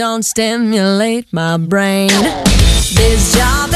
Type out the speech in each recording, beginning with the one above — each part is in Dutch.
Don't stimulate my brain. This job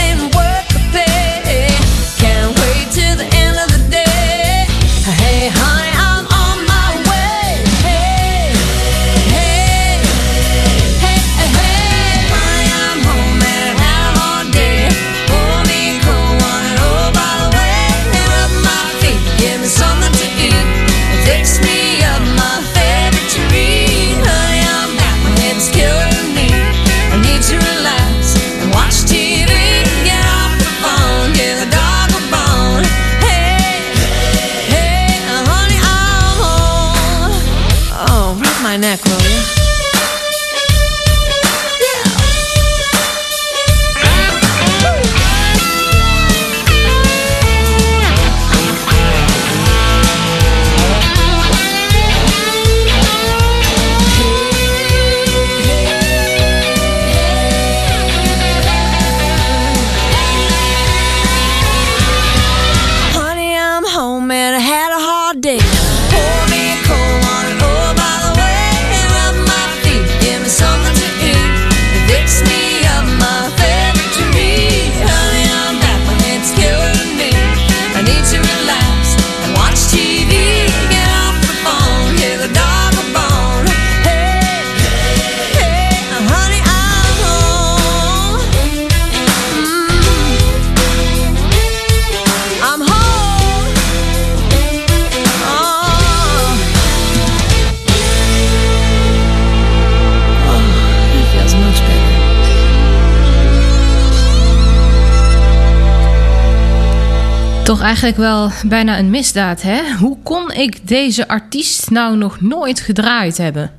eigenlijk wel bijna een misdaad, hè? Hoe kon ik deze artiest nou nog nooit gedraaid hebben?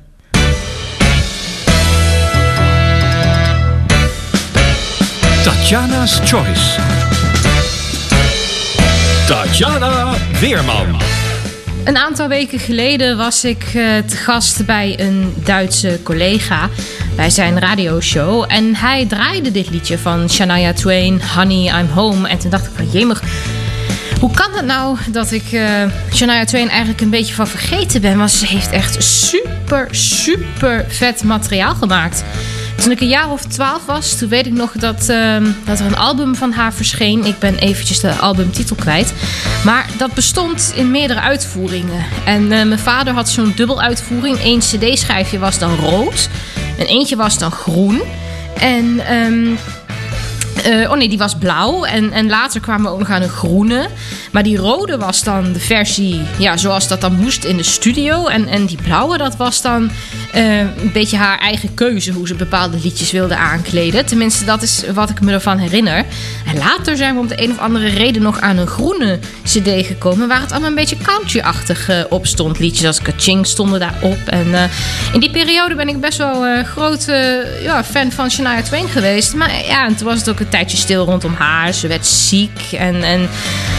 Tatjana's Choice. Tatjana Weerman. Een aantal weken geleden was ik eh, te gast bij een Duitse collega bij zijn radioshow. En hij draaide dit liedje van Shania Twain, Honey, I'm Home. En toen dacht ik van, jemig, hoe kan het nou dat ik eh, Shania Twain eigenlijk een beetje van vergeten ben? Want ze heeft echt super, super vet materiaal gemaakt. Toen ik een jaar of twaalf was, toen weet ik nog dat, ehm, dat er een album van haar verscheen. Ik ben eventjes de albumtitel kwijt. Maar dat bestond in meerdere uitvoeringen. En eh, mijn vader had zo'n dubbeluitvoering. Eén cd-schijfje was dan rood. En eentje was dan groen. En ehm, Eh, oh nee, die was blauw. En, en later kwamen we ook nog aan een groene. Maar die rode was dan de versie ja, zoals dat dan moest in de studio. En, en die blauwe, dat was dan eh, een beetje haar eigen keuze hoe ze bepaalde liedjes wilde aankleden. Tenminste, dat is wat ik me ervan herinner. En later zijn we om de een of andere reden nog aan een groene CD gekomen. Waar het allemaal een beetje country-achtig eh, op stond. Liedjes als Kaching stonden daarop. En in die periode ben ik best wel groot ja, fan van Shania Twain geweest. Maar ja, en toen was het ook tijdje stil rondom haar. Ze werd ziek. En, en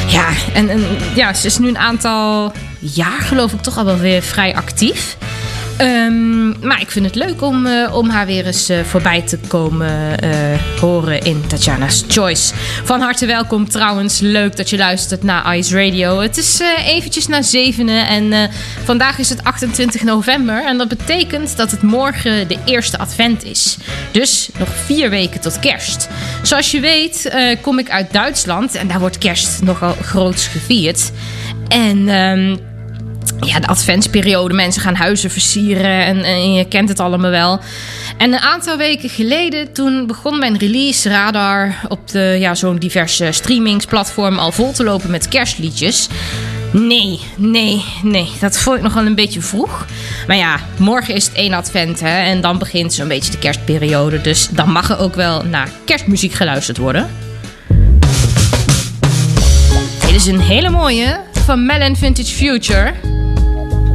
ja, en, en ja, ze is nu een aantal jaar geloof ik toch al wel weer vrij actief. Um, maar ik vind het leuk om, uh, om haar weer eens uh, voorbij te komen uh, horen in Tatjana's Choice. Van harte welkom trouwens. Leuk dat je luistert naar Ice Radio. Het is eventjes na zevenen en vandaag is het 28 november. En dat betekent dat het morgen de eerste advent is. Dus nog vier weken tot kerst. Zoals je weet kom ik uit Duitsland en daar wordt kerst nogal groots gevierd. En... Um, ja, de adventsperiode. Mensen gaan huizen versieren en, en, je kent het allemaal wel. En een aantal weken geleden, toen begon mijn release radar op de, ja, zo'n diverse streamingsplatform al vol te lopen met kerstliedjes. Nee, nee, nee. Dat vond ik nog wel een beetje vroeg. Maar ja, morgen is het één advent en dan begint zo'n beetje de kerstperiode. Dus dan mag er ook wel naar kerstmuziek geluisterd worden. Dit is een hele mooie van Melon Vintage Future.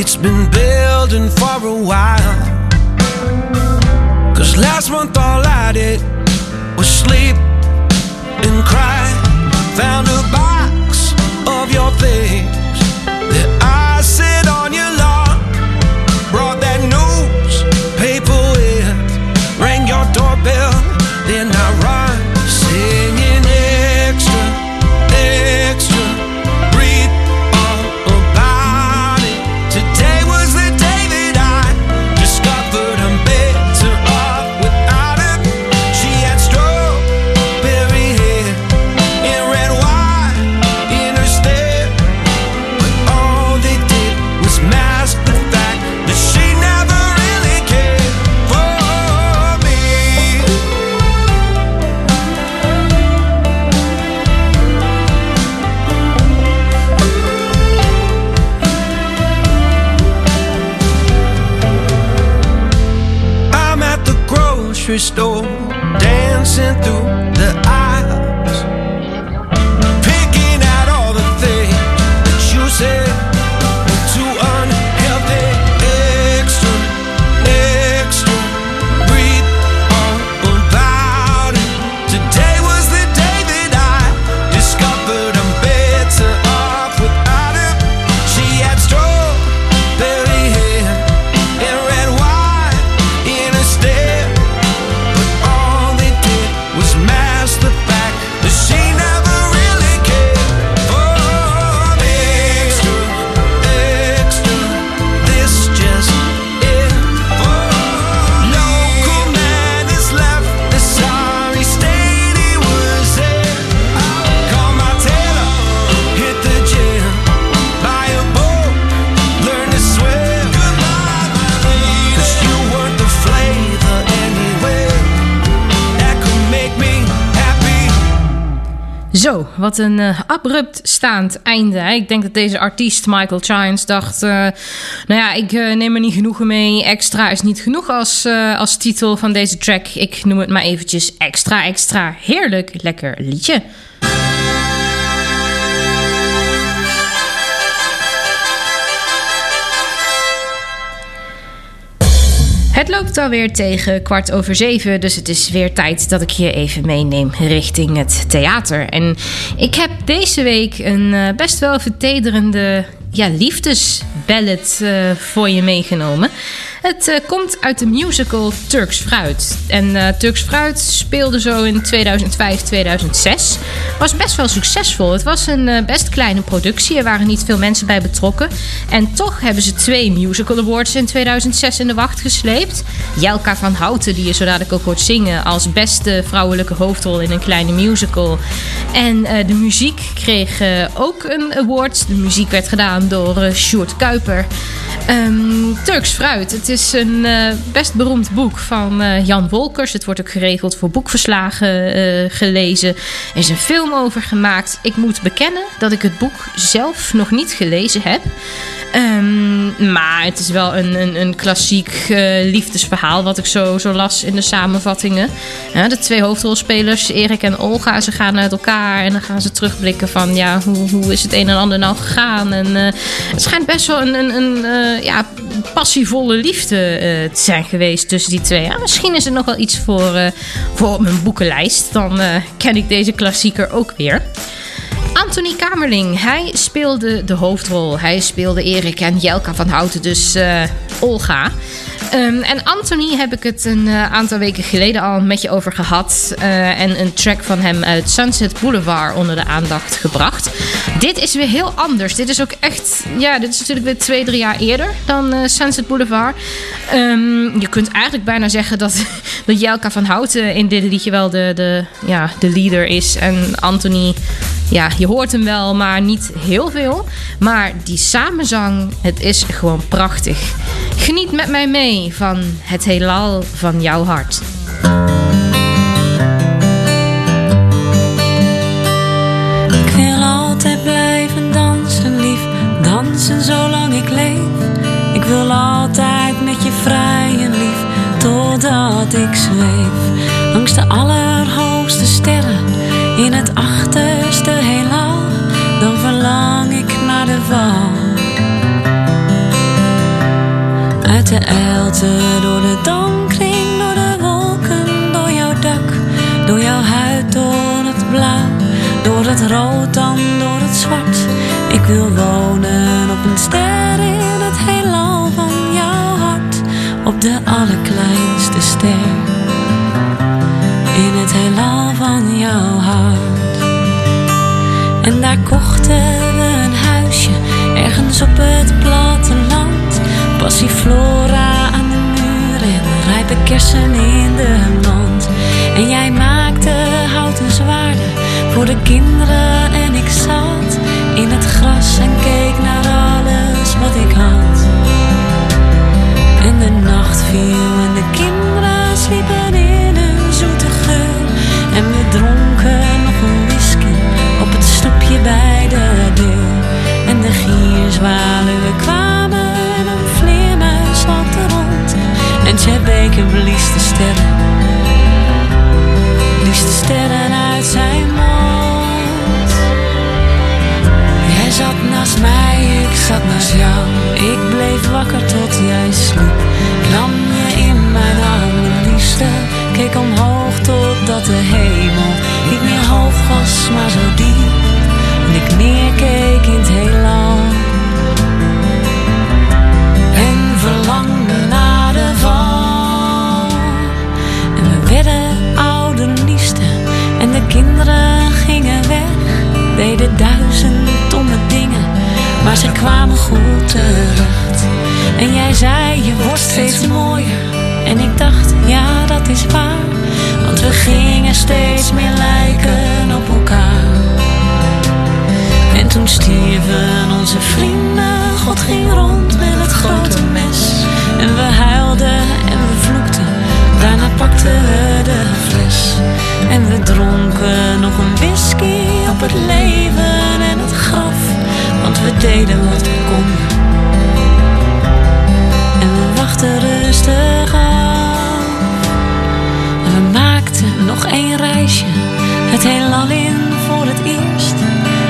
it's been building for a while. Cause last month all I did was sleep wat een eh, abrupt staand einde. Ik denk dat deze artiest Michael Chines dacht... eh, nou ja, ik eh, neem er niet genoegen mee. Extra is niet genoeg als, als titel van deze track. Ik noem het maar eventjes extra, extra. Heerlijk, lekker liedje. Loopt alweer tegen kwart over zeven, dus het is weer tijd dat ik je even meeneem richting het theater. En ik heb deze week een eh, best wel vertederende ja, liefdesballad eh, voor je meegenomen. Het eh, komt uit de musical Turks Fruit. En eh, Turks Fruit speelde zo in 2005, 2006. Was best wel succesvol. Het was een best kleine productie. Er waren niet veel mensen bij betrokken. En toch hebben ze twee musical awards in 2006 in de wacht gesleept. Jelka van Houten, die je zo dadelijk ook hoort zingen... als beste vrouwelijke hoofdrol in een kleine musical. En de muziek kreeg ook een award. De muziek werd gedaan door eh Sjoerd Kuiper. Ehm, Turks Fruit. Het is een eh, best beroemd boek van eh, Jan Wolkers. Het wordt ook geregeld voor boekverslagen gelezen. Er is een film over gemaakt. Ik moet bekennen dat ik het boek zelf nog niet gelezen heb. Ehm, maar het is wel een, een, een klassiek liefdesverhaal, wat ik zo, zo las in de samenvattingen. De twee hoofdrolspelers, Erik en Olga, ze gaan uit elkaar en dan gaan ze terugblikken van ja, hoe, hoe is het een en ander nou gegaan. En het schijnt best wel een, een, eh, ja, passievolle liefde eh, te zijn geweest tussen die twee. Ja, misschien is er nog wel iets voor, eh, voor mijn boekenlijst. Dan eh, ken ik deze klassieker ook weer. Anthony Kamerling, hij speelde de hoofdrol. Hij speelde Erik en Jelka van Houten, dus eh, Olga. Ehm, en Anthony heb ik het een eh, aantal weken geleden al met je over gehad. eh, en een track van hem uit Sunset Boulevard onder de aandacht gebracht. Dit is weer heel anders. Dit is ook echt, ja, dit is natuurlijk weer twee, drie jaar eerder dan Sunset Boulevard. Ehm, je kunt eigenlijk bijna zeggen dat, dat Jelka van Houten in dit liedje wel de, de, ja, de leader is. En Anthony, ja, je hoort hem wel, maar niet heel veel. Maar die samenzang, het is gewoon prachtig. Geniet met mij mee van het heelal van jouw hart. Ik wil altijd blijven dansen, lief. Dansen zolang ik leef. Ik wil altijd met je vrijen, lief. Totdat ik zweef. Langs de allerhoogste sterren. In het achterste heelal. Dan verlang ik naar de val. Uit de elte, door de dankring, door de wolken, door jouw dak, door jouw huid, door het blauw, door het rood, dan door het zwart. Ik wil wonen op een ster in het heelal van jouw hart, op de allerkleinste ster. In het heelal van jouw hart. En daar kochten we een huisje, ergens op het platteland. Passiflora aan de muur en rijpe kersen in de mand. En jij maakte houten zwaarden voor de kinderen en ik zat in het gras en keek naar alles wat ik had. En de nacht viel en de kinderen sliepen En Tjebeke blies de sterren, blies de sterren uit zijn mond. Jij zat naast mij, ik zat naast jou. Ik bleef wakker tot jij sliep. Nam je in mijn armen, liefste. Keek omhoog totdat de hemel niet meer hoog was, maar zo diep. En ik neerkeek Maar ze kwamen goed terecht. En jij zei, je wordt steeds mooier. En ik dacht, ja, dat is waar. Want we gingen steeds meer lijken op elkaar. En toen stierven onze vrienden. God ging rond met het grote mes. En we huilden en we vloekten. Daarna pakten we de fles. En we dronken nog een whisky op het leven en het we deden wat we konden. En we wachten rustig af. We maakten nog één reisje. Het heelal in voor het eerst.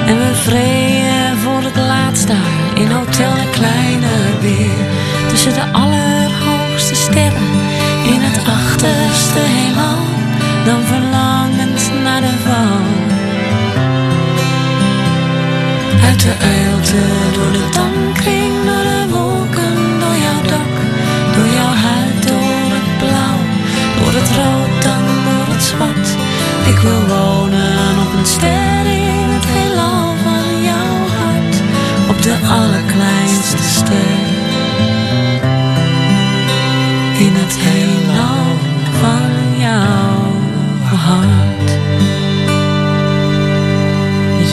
En we vreden voor het laatst daar in Hotel een Kleine Beer. Tussen de allerhoogste sterren in het achterste heelal. Dan verlangend naar de val. Uit de uilte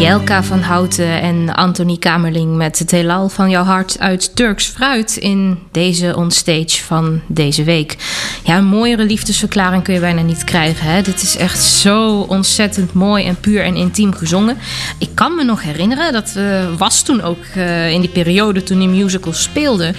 Jelka van Houten en Anthony Kamerling met het heelal van jouw hart uit Turks Fruit in deze onstage van deze week. Ja, een mooiere liefdesverklaring kun je bijna niet krijgen. Hè? Dit is echt zo ontzettend mooi en puur en intiem gezongen. Ik kan me nog herinneren, dat uh, was toen ook uh, in die periode toen die musical speelde.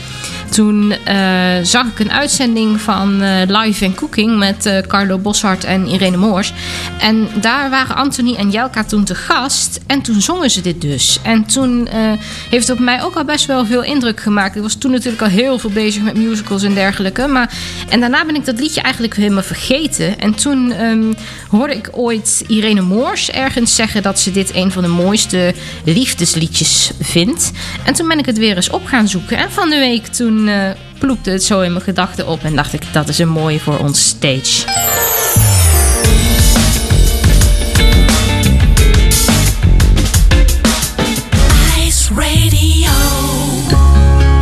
Toen uh, zag ik een uitzending van Live and Cooking met Carlo Boshart en Irene Moors. En daar waren Anthony en Jelka toen te gast. En toen zongen ze dit dus. En toen heeft het op mij ook al best wel veel indruk gemaakt. Ik was toen natuurlijk al heel veel bezig met musicals en dergelijke. Maar, en daarna ben ik dat liedje eigenlijk helemaal vergeten. En toen um, hoorde ik ooit Irene Moors ergens zeggen dat ze dit een van de mooiste liefdesliedjes vindt. En toen ben ik het weer eens op gaan zoeken. En van de week toen uh, ploepte het zo in mijn gedachten op. En dacht ik, dat is een mooie voor ons stage. Radio.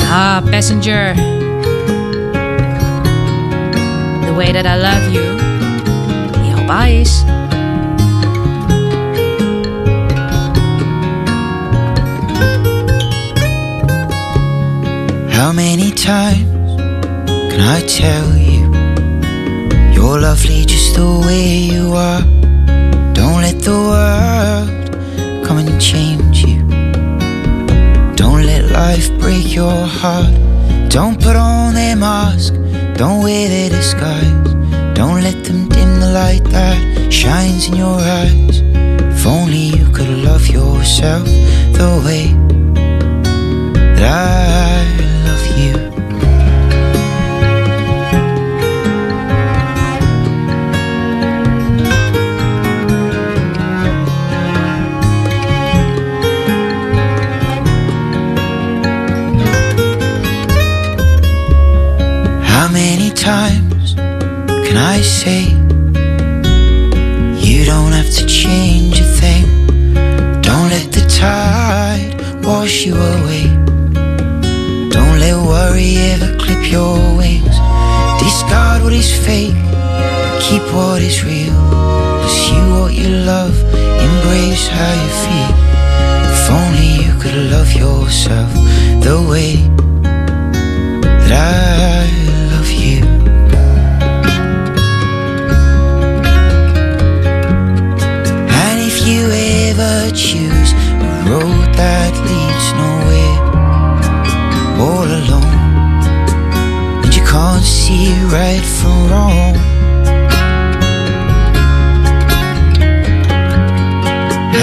Ah, passenger. The way that I love you. Jouw eyes. How many times can I tell you you're lovely just the way you are? Don't let the world come and change you. Don't let life break your heart. Don't put on their mask. Don't wear their disguise. Don't let them dim the light that shines in your eyes. If only you could love yourself the way that I How many times can I say you don't have to change a thing? Don't let the tide wash you away. Let worry ever clip your wings. Discard what is fake, keep what is real. Pursue what you love, embrace how you feel. If only you could love yourself the way that I love you. And if you ever choose a road that leads nowhere, can't see right from wrong.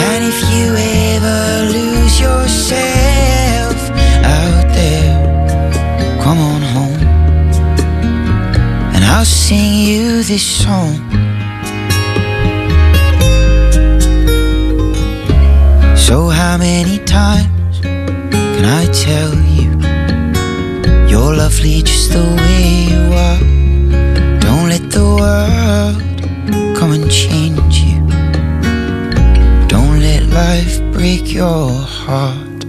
And if you ever lose yourself out there, come on home, and I'll sing you this song. So, how many times can I tell you you're lovely just the way you are? Don't let the world come and change you. Don't let life break your heart.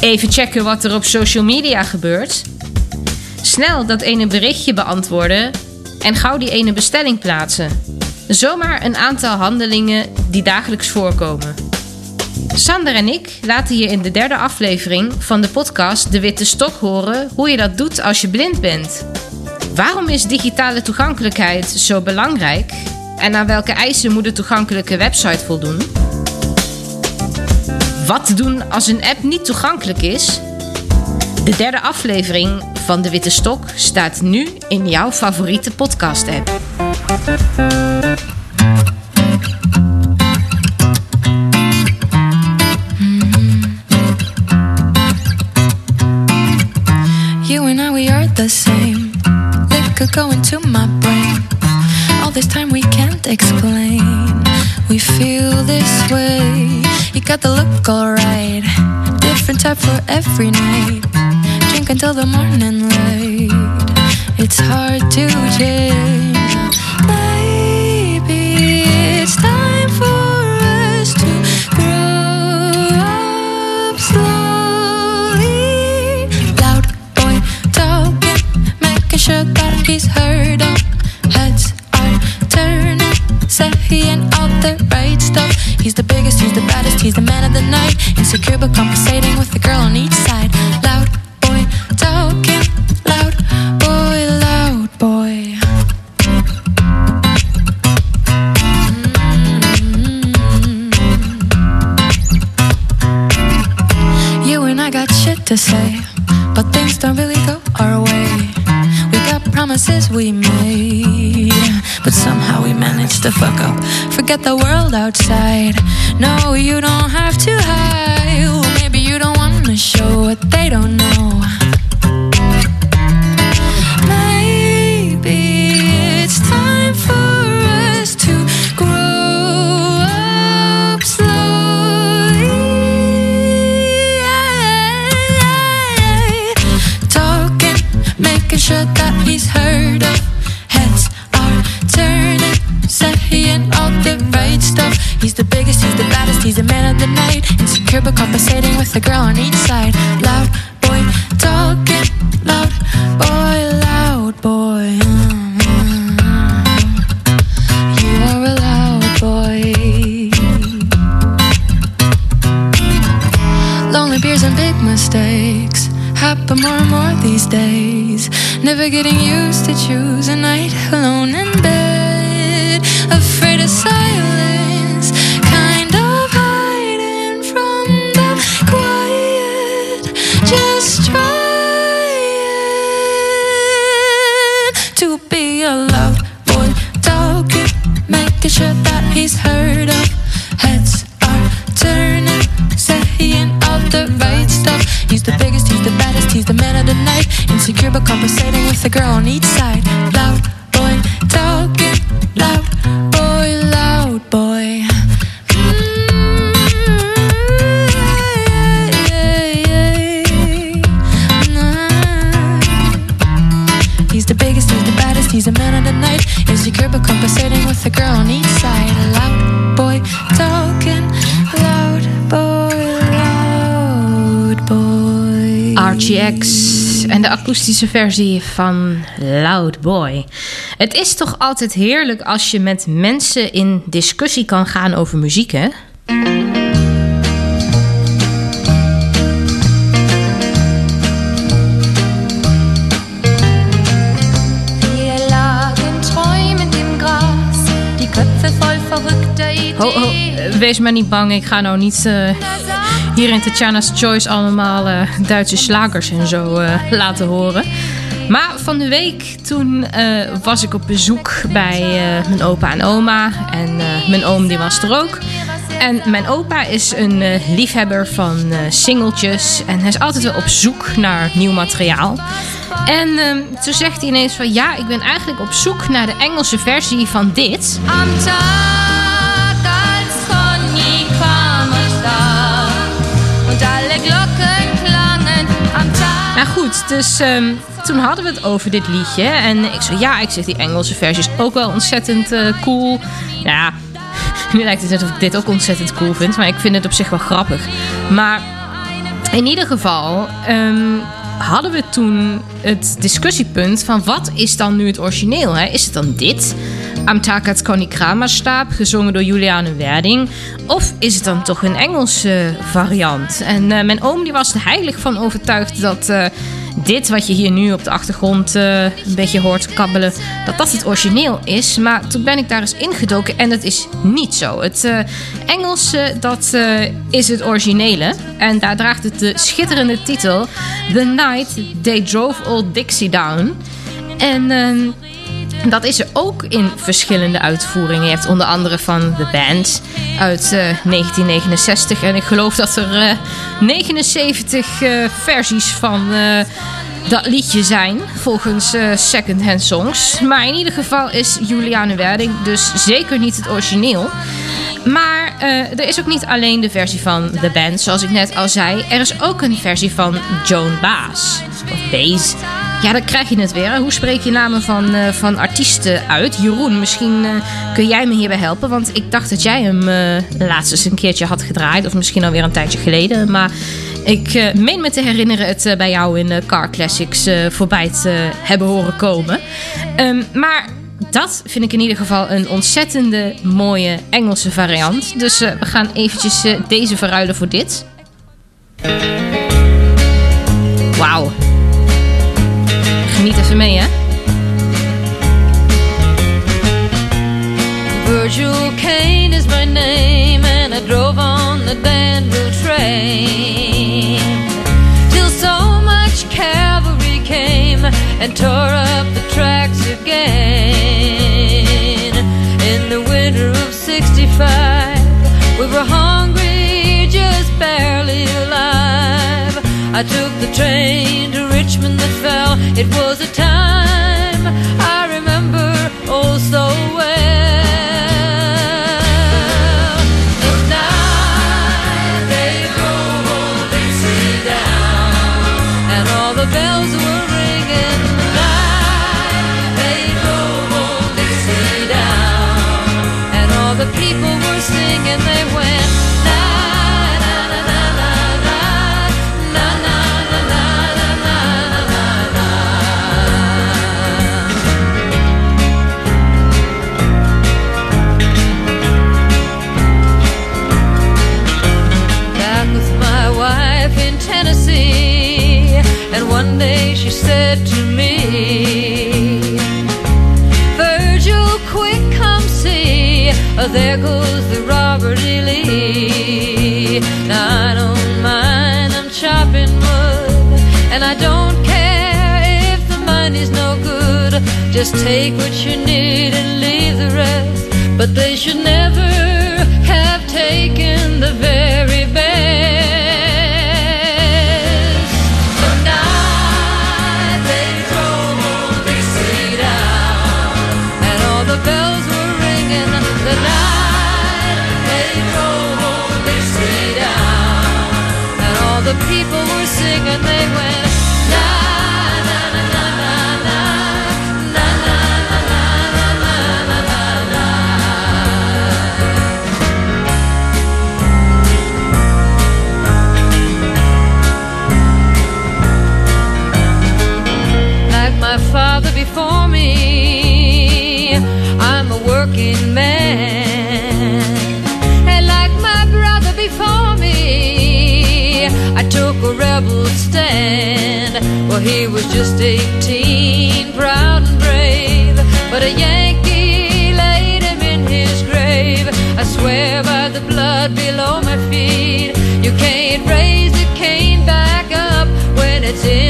Even checken wat er op social media gebeurt. Snel dat ene berichtje beantwoorden en gauw die ene bestelling plaatsen. Zomaar een aantal handelingen die dagelijks voorkomen. Sander en ik laten je in de derde aflevering van de podcast De Witte Stok horen hoe je dat doet als je blind bent. Waarom is digitale toegankelijkheid zo belangrijk en aan welke eisen moet de toegankelijke website voldoen? Wat doen als een app niet toegankelijk is? De derde aflevering van De Witte Stok staat nu in jouw favoriete podcast-app. Going to my brain. All this time we can't explain. We feel this way. You got the look alright. Different type for every night. Drink until the morning light. It's hard to change. sure that he's heard of. Heads are turning, saying all the right stuff. He's the biggest, he's the baddest, he's the man of the night. Insecure but compensating with a girl on each side. Up. Forget the world outside. No, you don't have to hide. Maybe you don't wanna show what they the biggest, he's the baddest, he's the man of the night. Insecure but compensating with a girl on each side. Loud boy, talking, loud boy, loud boy. Mm-hmm. You are a loud boy. Lonely beers and big mistakes happen more and more these days. Never getting used to choose a night alone in bed. Afraid of silence, akoestische versie van Loud Boy. Het is toch altijd heerlijk als je met mensen in discussie kan gaan over muziek, hè? Ho, ho, wees maar niet bang, ik ga nou niet eh, hier in Tatjana's Choice allemaal eh, Duitse slagers en zo eh, laten horen. Maar van de week toen eh, was ik op bezoek bij mijn opa en oma. En mijn oom die was er ook. En mijn opa is een liefhebber van singeltjes. En hij is altijd wel op zoek naar nieuw materiaal. En ehm, toen zegt hij ineens van... Ja, ik ben eigenlijk op zoek naar de Engelse versie van dit. Am Nou goed, dus ehm, toen hadden we het over dit liedje. En ik zei, ja, ik zeg, die Engelse versie is ook wel ontzettend eh, cool. Ja, nu lijkt het net of ik dit ook ontzettend cool vind. Maar ik vind het op zich wel grappig. Maar in ieder geval ehm, hadden we toen het discussiepunt van... wat is dan nu het origineel? Hè? Is het dan dit? Am Tag als Kramerstab, gezongen door Juliane Werding. Of is het dan toch een Engelse variant? En eh, mijn oom die was heilig van overtuigd dat eh, dit wat je hier nu op de achtergrond eh, een beetje hoort kabbelen, dat dat het origineel is. Maar toen ben ik daar eens ingedoken en dat is niet zo. Het Engelse, dat is het originele. En daar draagt het de schitterende titel The Night They Drove Old Dixie Down. En... dat is er ook in verschillende uitvoeringen. Je hebt onder andere van The Band uit eh, 1969. En ik geloof dat er eh, 79 eh, versies van eh, dat liedje zijn. Volgens eh Secondhand Songs. Maar in ieder geval is Juliane Werding dus zeker niet het origineel. Maar eh, er is ook niet alleen de versie van The Band, zoals ik net al zei. Er is ook een versie van Joan Baez. Of Baez. Ja, dan krijg je het weer. Hoe spreek je namen van, eh, van artiesten uit? Jeroen, misschien eh, kun jij me hierbij helpen. Want ik dacht dat jij hem eh, laatst eens een keertje had gedraaid. Of misschien alweer een tijdje geleden. Maar ik meen me te herinneren het bij jou in Car Classics voorbij te hebben horen komen. Ehm, maar dat vind ik in ieder geval een ontzettende mooie Engelse variant. Dus we gaan eventjes deze verruilen voor dit. Wauw. Geniet even mee, hè? Virgil Kane is my name, and I drove on the Danville train till so much cavalry came and tore up the tracks again. In the winter of '65, we were hungry, just barely alive. I took the train to Richmond that fell. It was a time I remember oh so well. She said to me, Virgil, quick, come see. Oh, there goes the Robert E. Lee. Now I don't mind, I'm chopping wood. And I don't care if the money's no good. Just take what you need and leave the rest. But they should never have taken the very he was just 18, proud and brave. But a Yankee laid him in his grave. I swear by the blood below my feet, you can't raise a cane back up when it's in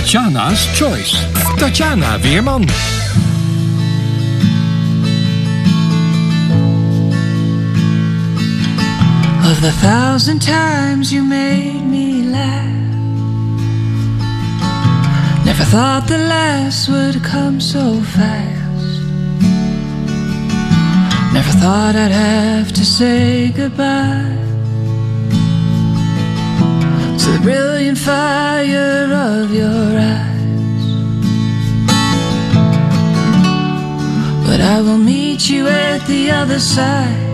Tatjana's Choice. Tatjana Weerman. Of the thousand times you made me laugh, never thought the last would come so fast. Never thought I'd have to say goodbye to the brilliant fire of your eyes. But I will meet you at the other side.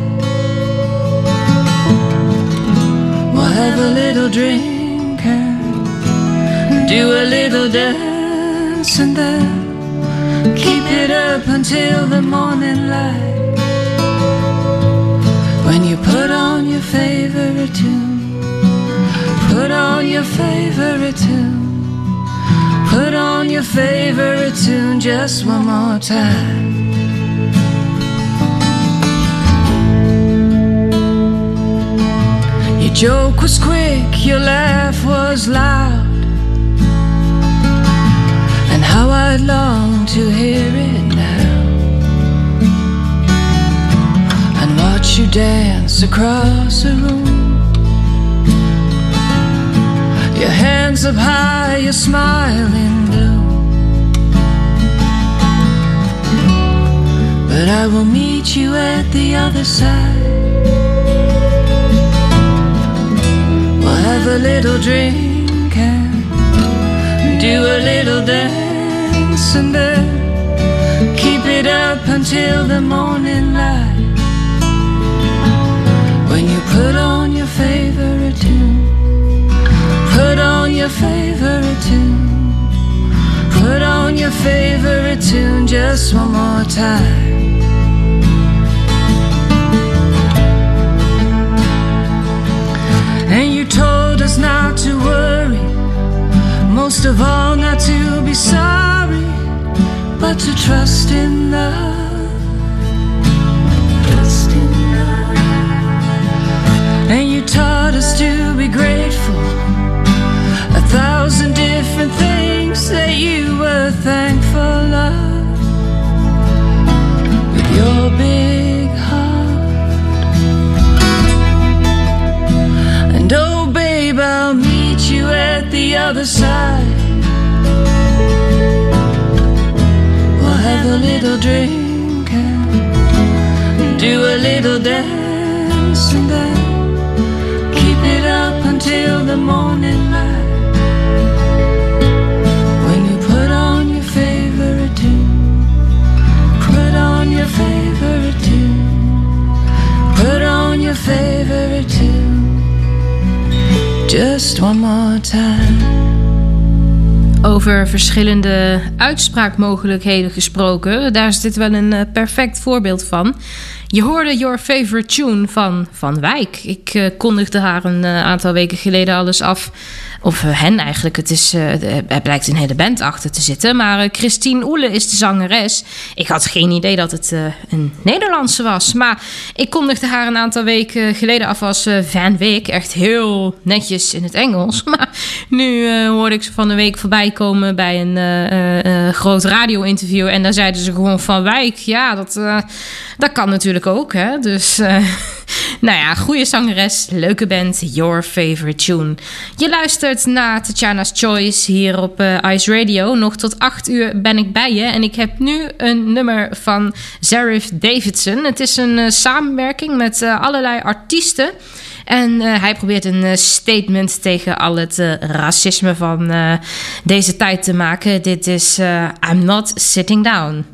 We'll have a little drink and do a little dance and then keep it up until the morning light. When you put on your favorite tune, put on your favorite tune, put on your favorite tune just one more time. Your joke was quick, your laugh was loud. And how I'd long to hear it now. And watch you dance across the room. Your hands up high, your smiling blue. But I will meet you at the other side. We'll have a little drink and do a little dance and then keep it up until the morning light. Put on your favorite tune, put on your favorite tune just one more time. And you told us not to worry, most of all, not to be sorry, but to trust in love. Other side. We'll have a little drink and do a little dance and then keep it up until the morning light. When you put on your favorite tune, put on your favorite tune, put on your favorite tune. Just one more time. Over verschillende uitspraakmogelijkheden gesproken, daar is dit wel een eh, perfect voorbeeld van. Je hoorde Your Favorite Tune van Van Wijk. Ik eh, kondigde haar een eh, aantal weken geleden alles af. Of eh, hen eigenlijk. Het is, er blijkt een hele band achter te zitten. Maar Christine Oele is de zangeres. Ik had geen idee dat het een Nederlandse was. Maar ik kondigde haar een aantal weken geleden af als Van Week. Echt heel netjes in het Engels. Maar nu hoorde ik ze van de week voorbij komen bij een groot radio-interview. En daar zeiden ze gewoon Van Wijk. Ja, dat, dat kan natuurlijk ook. Hè? Dus eh, nou ja, goede zangeres, leuke band, Your Favorite Tune. Je luistert naar Tatjana's Choice hier op eh, Ice Radio. Nog tot 8 uur ben ik bij je. En ik heb nu een nummer van Zarif Davidson. Het is een eh, samenwerking met allerlei artiesten. En hij probeert een statement tegen al het racisme van deze tijd te maken. Dit is I'm Not Sitting Down.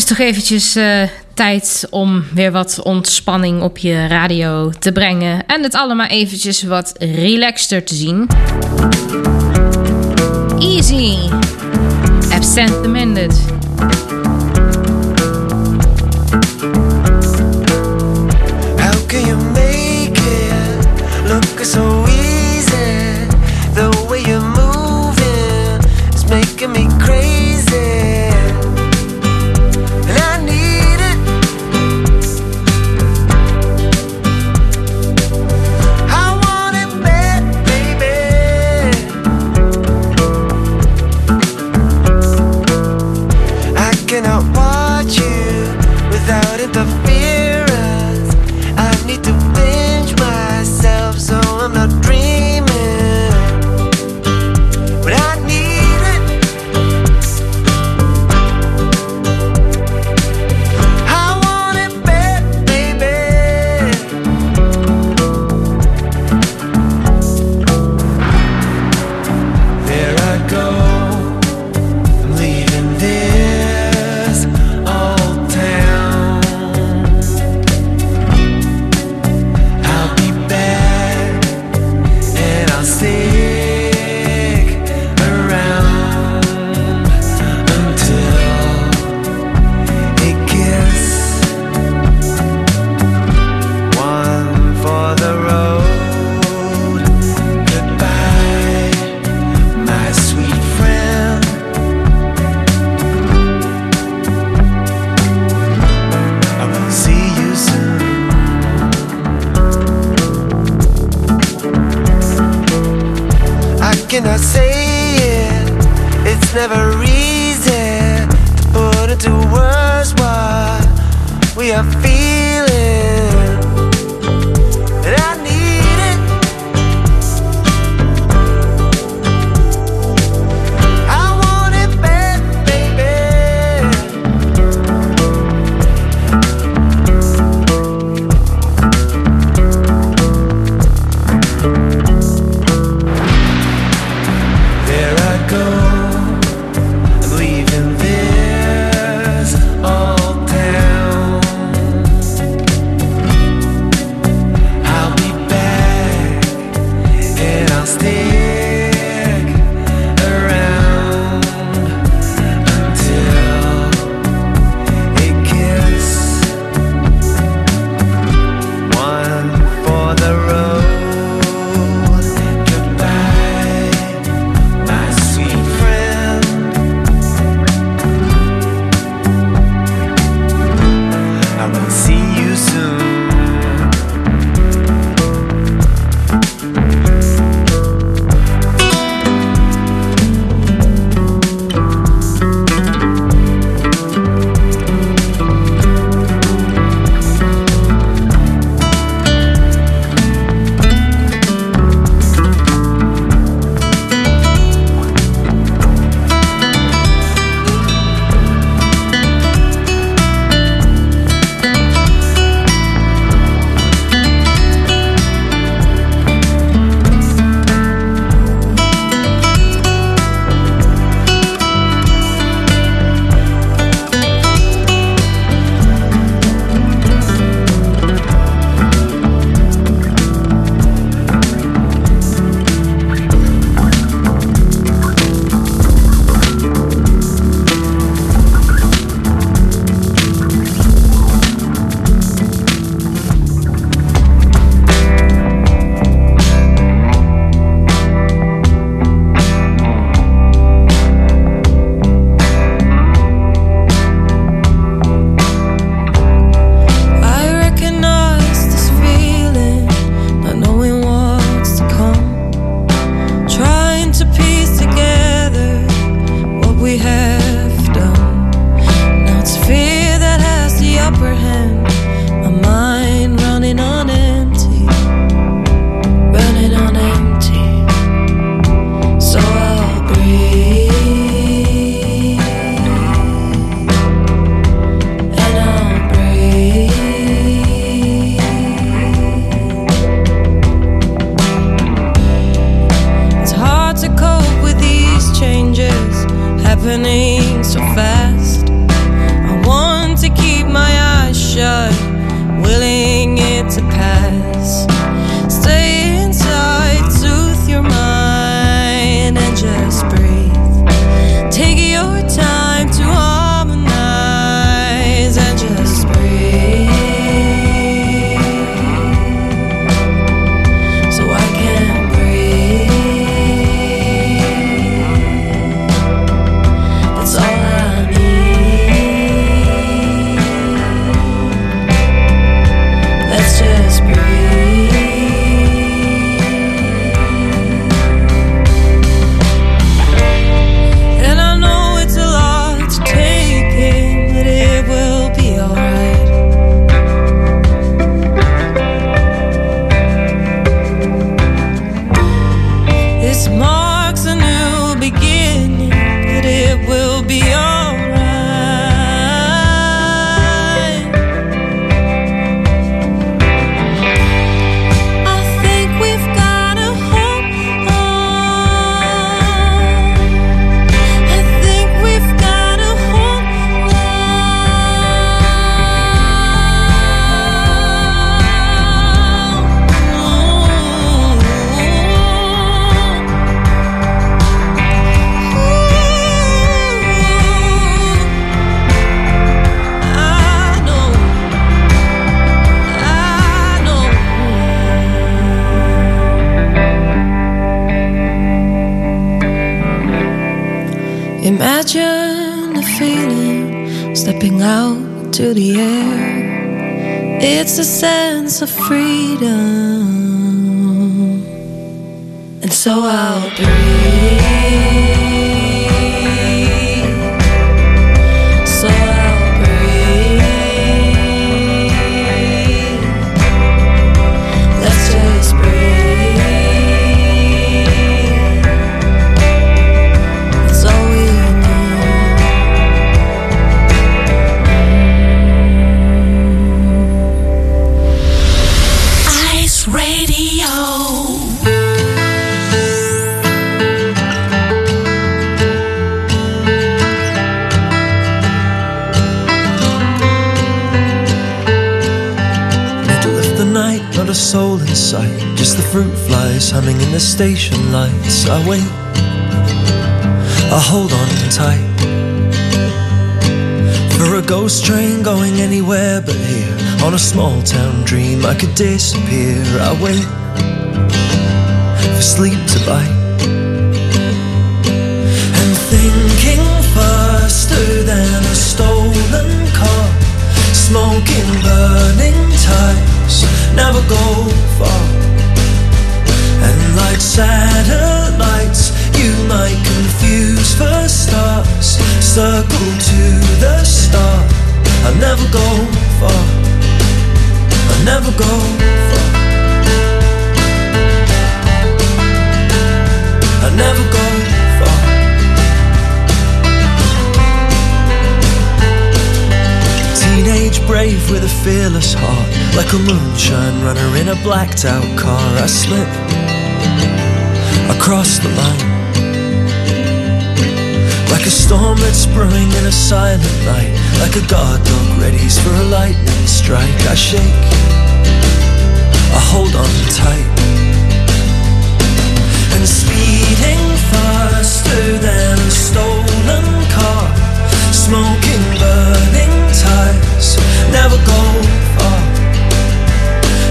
is toch eventjes eh, tijd om weer wat ontspanning op je radio te brengen. En het allemaal eventjes wat relaxter te zien. Easy. Absent the minute. comprehend. to the air. It's a sense of freedom. And so I'll breathe. The fruit flies humming in the station lights. I wait, I hold on tight. For a ghost train going anywhere but here. On a small town dream, I could disappear. I wait for sleep to bite. And thinking faster than a stolen car. Smoking, burning tires never go far. Circle to the star. I never go far. I never go far. I never go far. Teenage brave with a fearless heart, like a moonshine runner in a blacked out car. I slip across the line, like a storm that's brewing in a silent night, like a guard dog readies for a lightning strike. I shake, I hold on tight, and speeding faster than a stolen car, smoking, burning tires, never go far.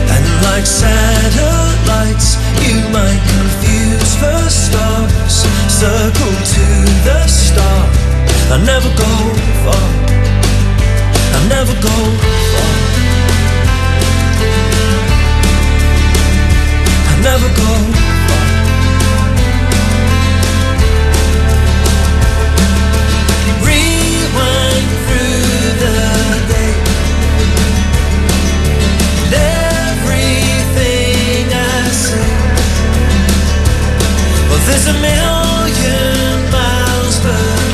And like satellites, you might confuse for stars. Circle to the star. I never go far. I never go far. I never go far. Rewind through the day. And everything I say. Well, there's a million whisper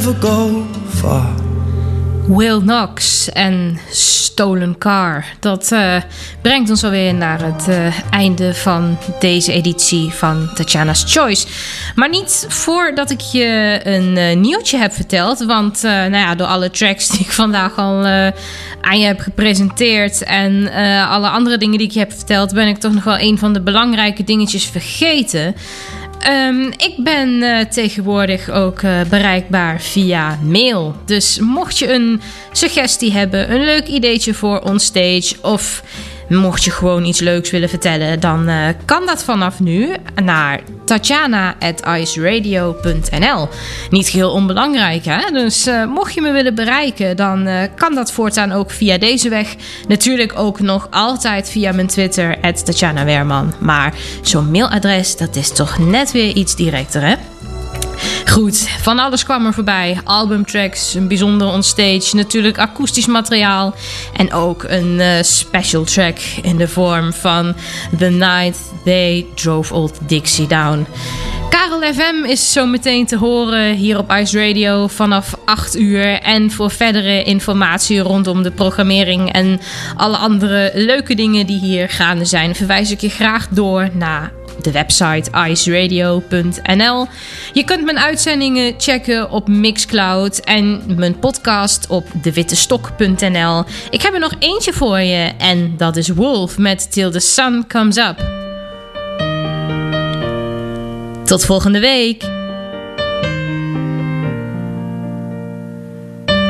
go. Will Knox en Stolen Car. Dat eh, brengt ons alweer naar het eh, einde van deze editie van Tatjana's Choice. Maar niet voordat ik je een eh, nieuwtje heb verteld. Want nou ja, door alle tracks die ik vandaag al aan je heb gepresenteerd... en alle andere dingen die ik je heb verteld... ben ik toch nog wel een van de belangrijke dingetjes vergeten... Ehm, ik ben eh, tegenwoordig ook eh, bereikbaar via mail. Dus mocht je een suggestie hebben, een leuk ideetje voor onstage of mocht je gewoon iets leuks willen vertellen, dan eh, kan dat vanaf nu naar tatjana.iceradio.nl. Niet geheel onbelangrijk, hè? Dus eh, mocht je me willen bereiken, dan eh, kan dat voortaan ook via deze weg. Natuurlijk ook nog altijd via mijn Twitter, Tatjana Weerman. Maar zo'n mailadres, dat is toch net weer iets directer, hè? Goed, van alles kwam er voorbij. Albumtracks, een bijzonder onstage, natuurlijk akoestisch materiaal. En ook een eh, special track in de vorm van The Night They Drove Old Dixie Down. Karel FM is zo meteen te horen hier op Ice Radio vanaf 8 uur. En voor verdere informatie rondom de programmering en alle andere leuke dingen die hier gaande zijn, verwijs ik je graag door naar de website iceradio.nl. Je kunt mijn uitzendingen checken op Mixcloud en mijn podcast op dewittestok.nl. Ik heb er nog eentje voor je en dat is Wolf met Till the Sun Comes Up. Tot volgende week.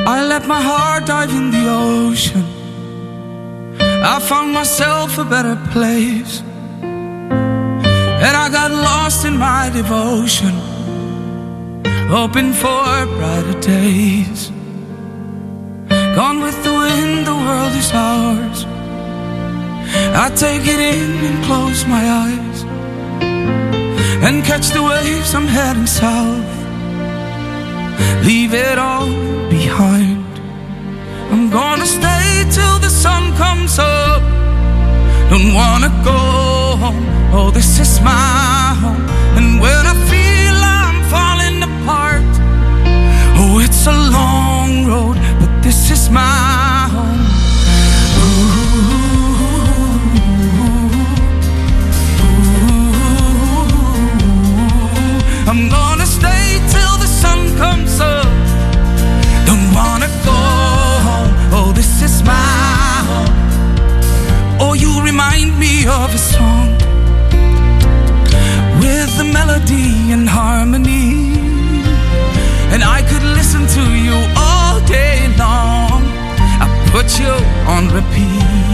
I let my heart in the ocean. I found myself a better place. And I got lost in my devotion, hoping for brighter days. Gone with the wind, the world is ours. I take it in and close my eyes and catch the waves. I'm heading south. Leave it all behind. I'm gonna stay till the sun comes up. Don't wanna go home. Oh, this is my home. And when I feel I'm falling apart, oh, it's a long road, but this is my home. Ooh, ooh, I'm gonna stay till the sun comes up. Don't wanna go home. Oh, this is my home. Oh, you remind me of a song melody and harmony. And I could listen to you all day long. I put you on repeat.